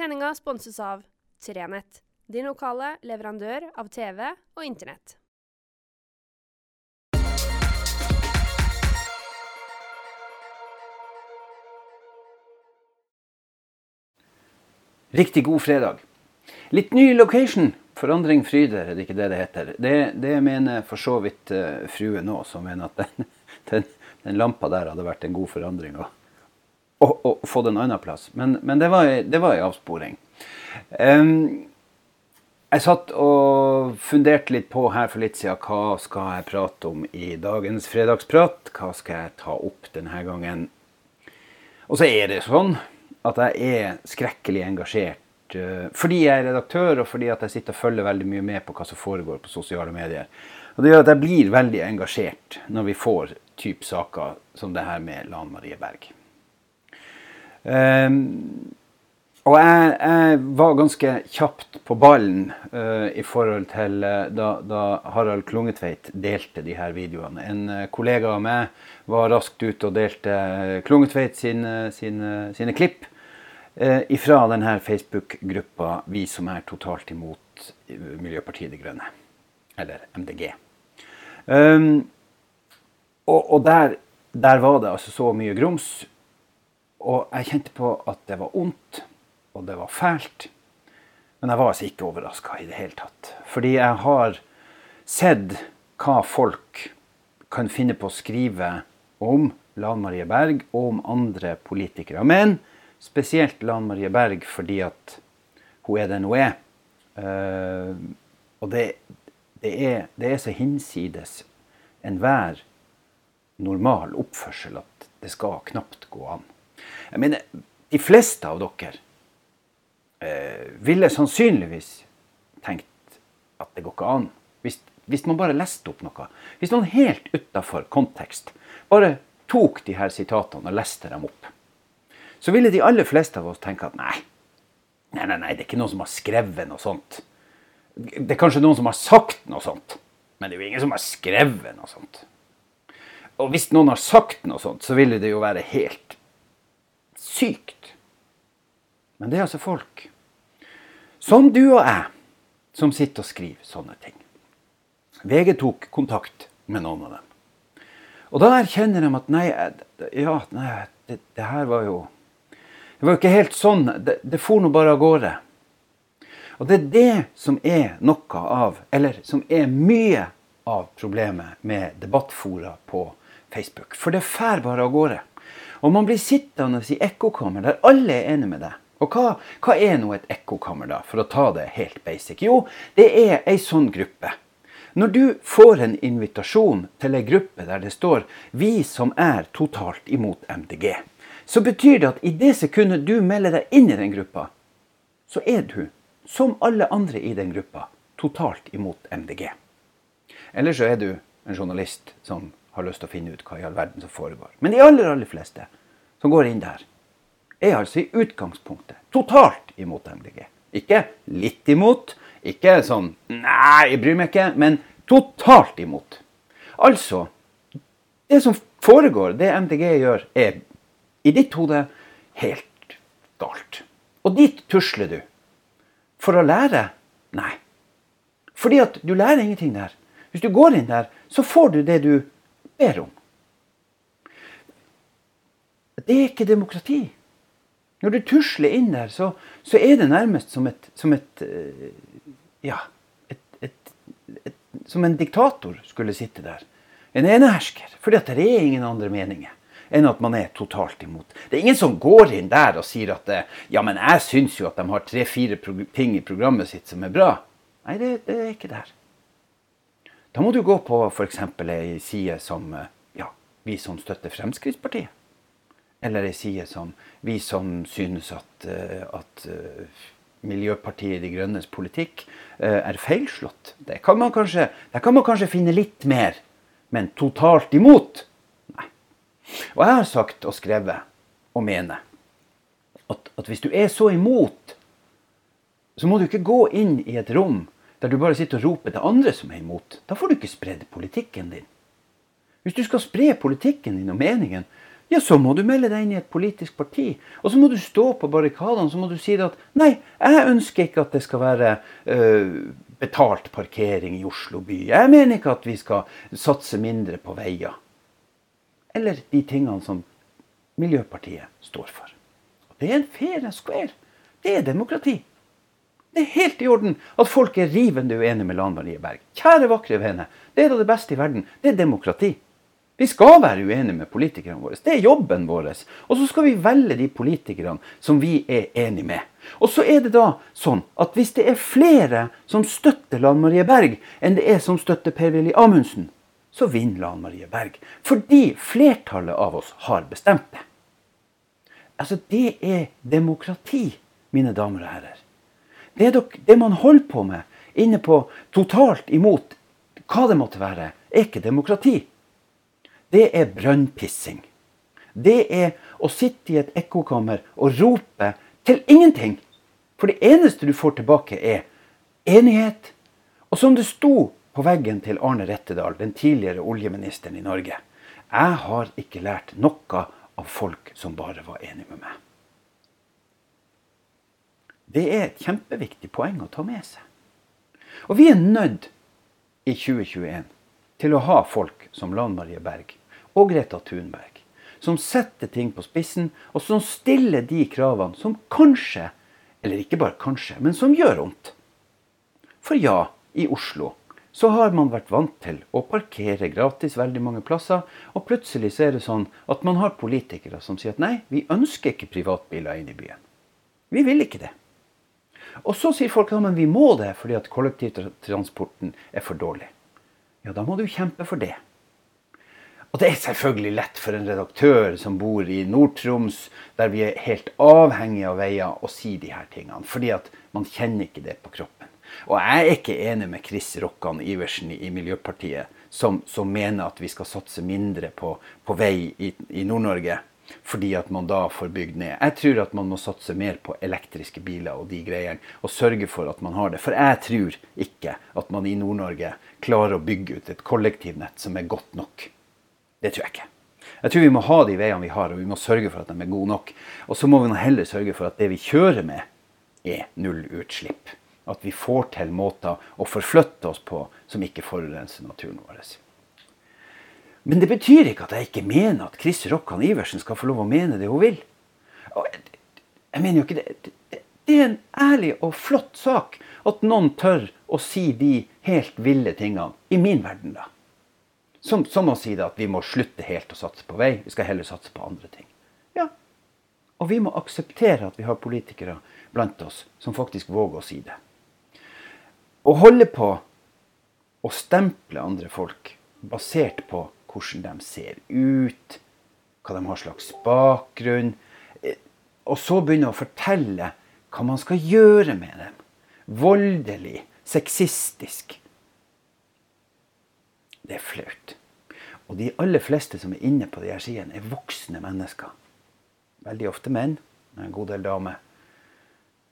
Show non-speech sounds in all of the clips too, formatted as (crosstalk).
Sendinga sponses av Trenett, din lokale leverandør av TV og Internett. Riktig god fredag. Litt ny location. Forandring fryder, er det ikke det det heter? Det, det mener for så vidt uh, frue nå, som mener at den, (laughs) den, den, lampa der hadde vært en god forandring. Og, og, og fått en annen plass. Men, men det, var, det avsporing. Um, jeg satt og funderte litt på her for litt siden hva skal jeg prate om i dagens fredagsprat. Hva skal jeg ta opp denne gangen? Og så er det sånn at jeg er skrekkelig engasjert Eh, fordi jeg er redaktør, og fordi at jeg sitter og følger veldig mye med på hva som foregår på sosiale medier. Og Det gjør at jeg blir veldig engasjert når vi får type saker som det her med Lan Marie Berg. Um, og jeg, jeg, var ganske kjapt på ballen uh, i forhold til uh, da, da, Harald Klungetveit delte de her videoene. En uh, kollega av meg var raskt ute og delte Klungetveit sine, sine, sine klipp ifra denne Facebook-gruppa 'Vi som er totalt imot Miljøpartiet De Grønne', eller MDG. Um, og, og der, der, var det altså så mye grums. Og jeg kjente på at det var ondt, og det var fælt. Men jeg var altså ikke overraska i det hele tatt. Fordi jeg har sett hva folk kan finne på å skrive om Lan Marie Berg og om andre politikere. Men spesielt Lan Marie Berg fordi at hun er den hun er. Uh, og det, det, er, det, er, så hinsides enhver normal oppførsel at det skal knapt gå an. Jeg mener, de fleste av dere eh, ville sannsynligvis tenkt at det går ikke an. Hvis, hvis man bare leste opp noe. Hvis noen helt utafor kontekst bare tok de her sitatene og leste dem opp så ville de aller fleste av oss tenke at nei, nei, nei, nei, det er ikke noen som har skrevet noe sånt. Det er kanskje noen som har sagt noe sånt, men det er jo ingen som har skrevet noe sånt. Og hvis noen har sagt noe sånt, så ville det jo være helt sykt. Men det er altså folk, som du og jeg, som sitter og skriver sånne ting. VG tok kontakt med noen av dem. Og da erkjenner de at nei, ja, nei, det, det her var jo det var jo ikke helt sånn. Det, det for nå bare av gårde. Og det er det som er noe av, eller som er mye av problemet med debattfora på Facebook. For det fær bare av gårde. Og man blir sittende i ekkokammer der alle er enige med deg. Og hva, hva er nå et ekkokammer, da, for å ta det helt basic? Jo, det er ei sånn gruppe. Når du får en invitasjon til ei gruppe der det står 'Vi som er totalt imot MDG', så betyr det at i det sekundet du melder deg inn i den gruppa, så er du, som alle andre i den gruppa, totalt imot MDG. Eller så er du en journalist som har lyst til å finne ut hva i all verden som foregår. Men de aller, aller fleste som går inn der, er altså i utgangspunktet totalt imot MDG. Ikke litt imot, ikke sånn Nei, jeg bryr meg ikke. Men totalt imot. Altså Det som foregår, det MDG gjør, er i ditt hode helt galt. Og dit tusler du. For å lære? Nei. Fordi at du lærer ingenting der. Hvis du går inn der, så får du det du ber om. Det er ikke demokrati. Når du tusler inn der, så, så er det nærmest som et, som et eh, Ja, et, et, som en diktator skulle sitte der. En enehersker. For det er ingen andre meninger enn at man er totalt imot. Det er ingen som går inn der og sier at ja, men jeg syns jo at de har tre-fire ting i programmet sitt som er bra. Nei, det, det er ikke der. Da må du gå på f.eks. ei side som ja, vi som støtter Fremskrittspartiet. Eller ei side som vi som synes at, eh, at uh, Miljøpartiet De Grønnes politikk er feilslått. Det kan man kanskje, kan man kanskje finne litt mer. Men totalt imot og jeg har sagt og skrevet og mener at, at hvis du er så imot, så må du ikke gå inn i et rom der du bare sitter og roper til andre som er imot. Da får du ikke spredd politikken din. Hvis du skal spre politikken din og meningen, ja, så må du melde deg inn i et politisk parti. Og så må du stå på barrikadene så må du si at nei, jeg ønsker ikke at det skal være øh, betalt parkering i Oslo by. Jeg mener ikke at vi skal satse mindre på veier. Eller de tingene som Miljøpartiet står for. Det er en fair and square. Det er demokrati. Det er helt i orden at folk er rivende uenige med Lan Marie Berg. Kjære, vakre vene. Det er da det beste i verden. Det er demokrati. Vi skal være uenige med politikerne våre. Det er jobben vår. Og så skal vi velge de politikerne som vi er enige med. Og så er det da sånn at hvis det er flere som støtter Lan Marie Berg, enn det er som støtter Per-Willy Amundsen, så vinner Lan Marie Berg. Fordi flertallet av oss har bestemt det. Altså, det er demokrati, mine damer og herrer. Det, dere, det man holder på med inne på totalt imot hva det måtte være, er ikke demokrati det er brønnpissing. Det er å sitte i et ekkokammer og rope til ingenting. For det eneste du får tilbake, er enighet. Og som det sto på veggen til Arne Rettedal, den tidligere oljeministeren i Norge Jeg har ikke lært noe av folk som bare var enige med meg. Det er et kjempeviktig poeng å ta med seg. Og vi er nødt i 2021 til å ha folk som Lan Marie Berg og Greta Thunberg. Som setter ting på spissen, og som stiller de kravene som kanskje, eller ikke bare kanskje, men som gjør vondt. For ja, i Oslo så har man vært vant til å parkere gratis veldig mange plasser, og plutselig så er det sånn at man har politikere som sier at nei, vi ønsker ikke privatbiler inn i byen. Vi vil ikke det. Og så sier folk at vi må det fordi at kollektivtransporten er for dårlig. Ja, da må du kjempe for det. Og det er selvfølgelig lett for en redaktør som bor i Nord-Troms, der vi er helt avhengige av veier, å si de her tingene. Fordi at man kjenner ikke det på kroppen. Og jeg er ikke enig med Chris Rokkan Iversen i Miljøpartiet, som, som, mener at vi skal satse mindre på, på vei i, i Nord-Norge. Fordi at man da får bygd ned. Jeg tror at man må satse mer på elektriske biler og de greiene. Og sørge for at man har det. For jeg tror ikke at man i Nord-Norge klarer å bygge ut et kollektivnett som er godt nok. Det tror jeg ikke. Jeg tror vi må ha de veiene vi har, og vi må sørge for at de er gode nok. Og så må vi heller sørge for at det vi kjører med, er nullutslipp. At vi får til måter å forflytte oss på som ikke forurenser naturen vår. Men det betyr ikke at jeg ikke mener at Chris Rokkan Iversen skal få lov å mene det hun vil. Jeg mener jo ikke det. Det er en ærlig og flott sak at noen tør å si de helt ville tingene. I min verden, da. Som, som å si det at vi må slutte helt å satse på vei, vi skal heller satse på andre ting. Ja. Og vi må akseptere at vi har politikere blant oss som faktisk våger å si det. Å holde på å stemple andre folk basert på hvordan de ser ut, hva de har slags bakgrunn, eh, og så begynne å fortelle hva man skal gjøre med dem. Voldelig, sexistisk. Det er flaut. Og de aller fleste som er inne på de her sidene, er voksne mennesker. Veldig ofte menn, men en god del damer.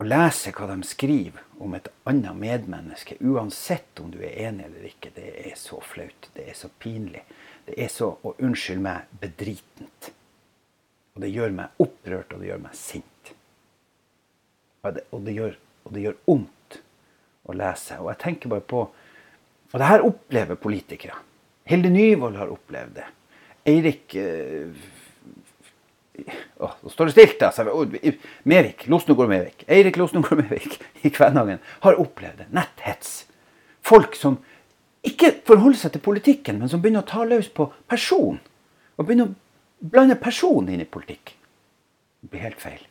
Å lese hva de skriver om et annet medmenneske, uansett om du er enig eller ikke, det er så flaut. Det er så pinlig. Det er så, og unnskyld meg, bedritent. Og det gjør meg opprørt, og det gjør meg sint. Og det, og det gjør, og det gjør ondt å lese. Og jeg tenker bare på og det her opplever politikere. Hilde Nyvold har opplevd det. Eirik øh, Nå står det stilt, altså. Mevik. Losnogård Mevik. Eirik Losnogård Mevik i Kvænangen har opplevd det. Netthets. Folk som ikke forholder seg til politikken, men som begynner å ta løs på person. Og begynner å blande person inn i politikk. Det blir helt feil.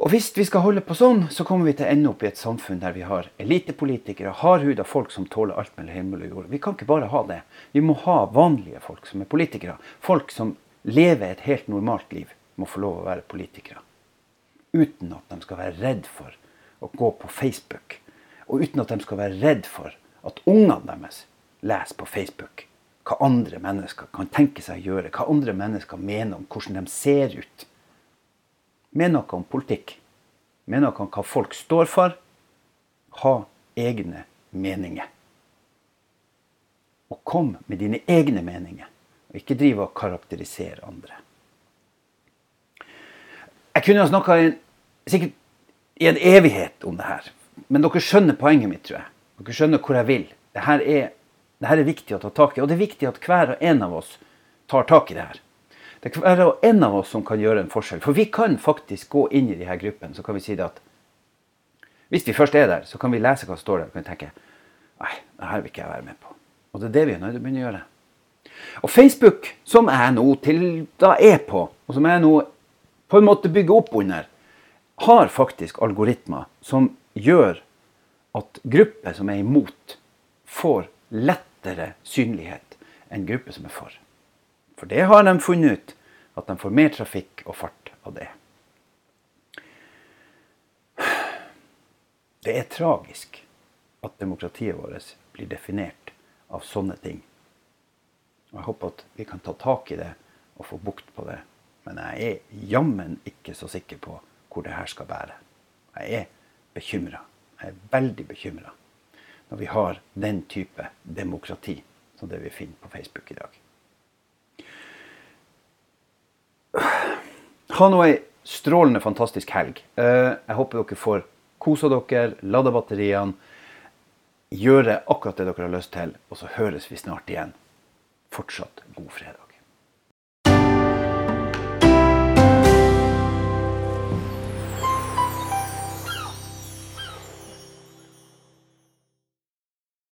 Og hvis vi skal holde på sånn, så kommer vi til å ende opp i et samfunn der vi har elitepolitikere, hardhuda folk som tåler alt mellom himmel og jord. Vi kan ikke bare ha det. Vi må ha vanlige folk som er politikere. Folk som lever et helt normalt liv, må få lov å være politikere. Uten at de skal være redd for å gå på Facebook. Og uten at de skal være redd for at ungene deres leser på Facebook hva andre mennesker kan tenke seg å gjøre, hva andre mennesker mener om hvordan de ser ut med noe om politikk. Med noe om hva folk står for. Ha egne meninger. Og kom med dine egne meninger. Og ikke drive og karakterisere andre. Jeg kunne ha snakka sikkert i en evighet om det her. Men dere skjønner poenget mitt, tror jeg. Dere skjønner hvor jeg vil. Dette er, dette er viktig å ta tak i. Og det er viktig at hver og en av oss tar tak i det her. Det er hver og en av oss som kan gjøre en forskjell. For vi kan faktisk gå inn i de her gruppene så kan vi si det at hvis vi først er der, så kan vi lese hva som står der og kan tenke nei, det her vil ikke jeg være med på. Og det er det vi er nødt til å begynne å gjøre. Og Facebook, som jeg nå til da er på, og som jeg nå på en måte bygger opp under, har faktisk algoritmer som gjør at grupper som er imot, får lettere synlighet enn grupper som er for. For det har de funnet ut, at de får mer trafikk og fart av det. Det er tragisk at demokratiet vårt blir definert av sånne ting. Og Jeg håper at vi kan ta tak i det og få bukt på det. Men jeg er jammen ikke så sikker på hvor det her skal bære. Jeg er bekymra. Jeg er veldig bekymra når vi har den type demokrati som det vi finner på Facebook i dag. Ha nå ei strålende, fantastisk helg. Eh, jeg håper dere får kosa dere, lada batteriene, gjøre akkurat det dere har lyst til, og så høres vi snart igjen. Fortsatt god fredag.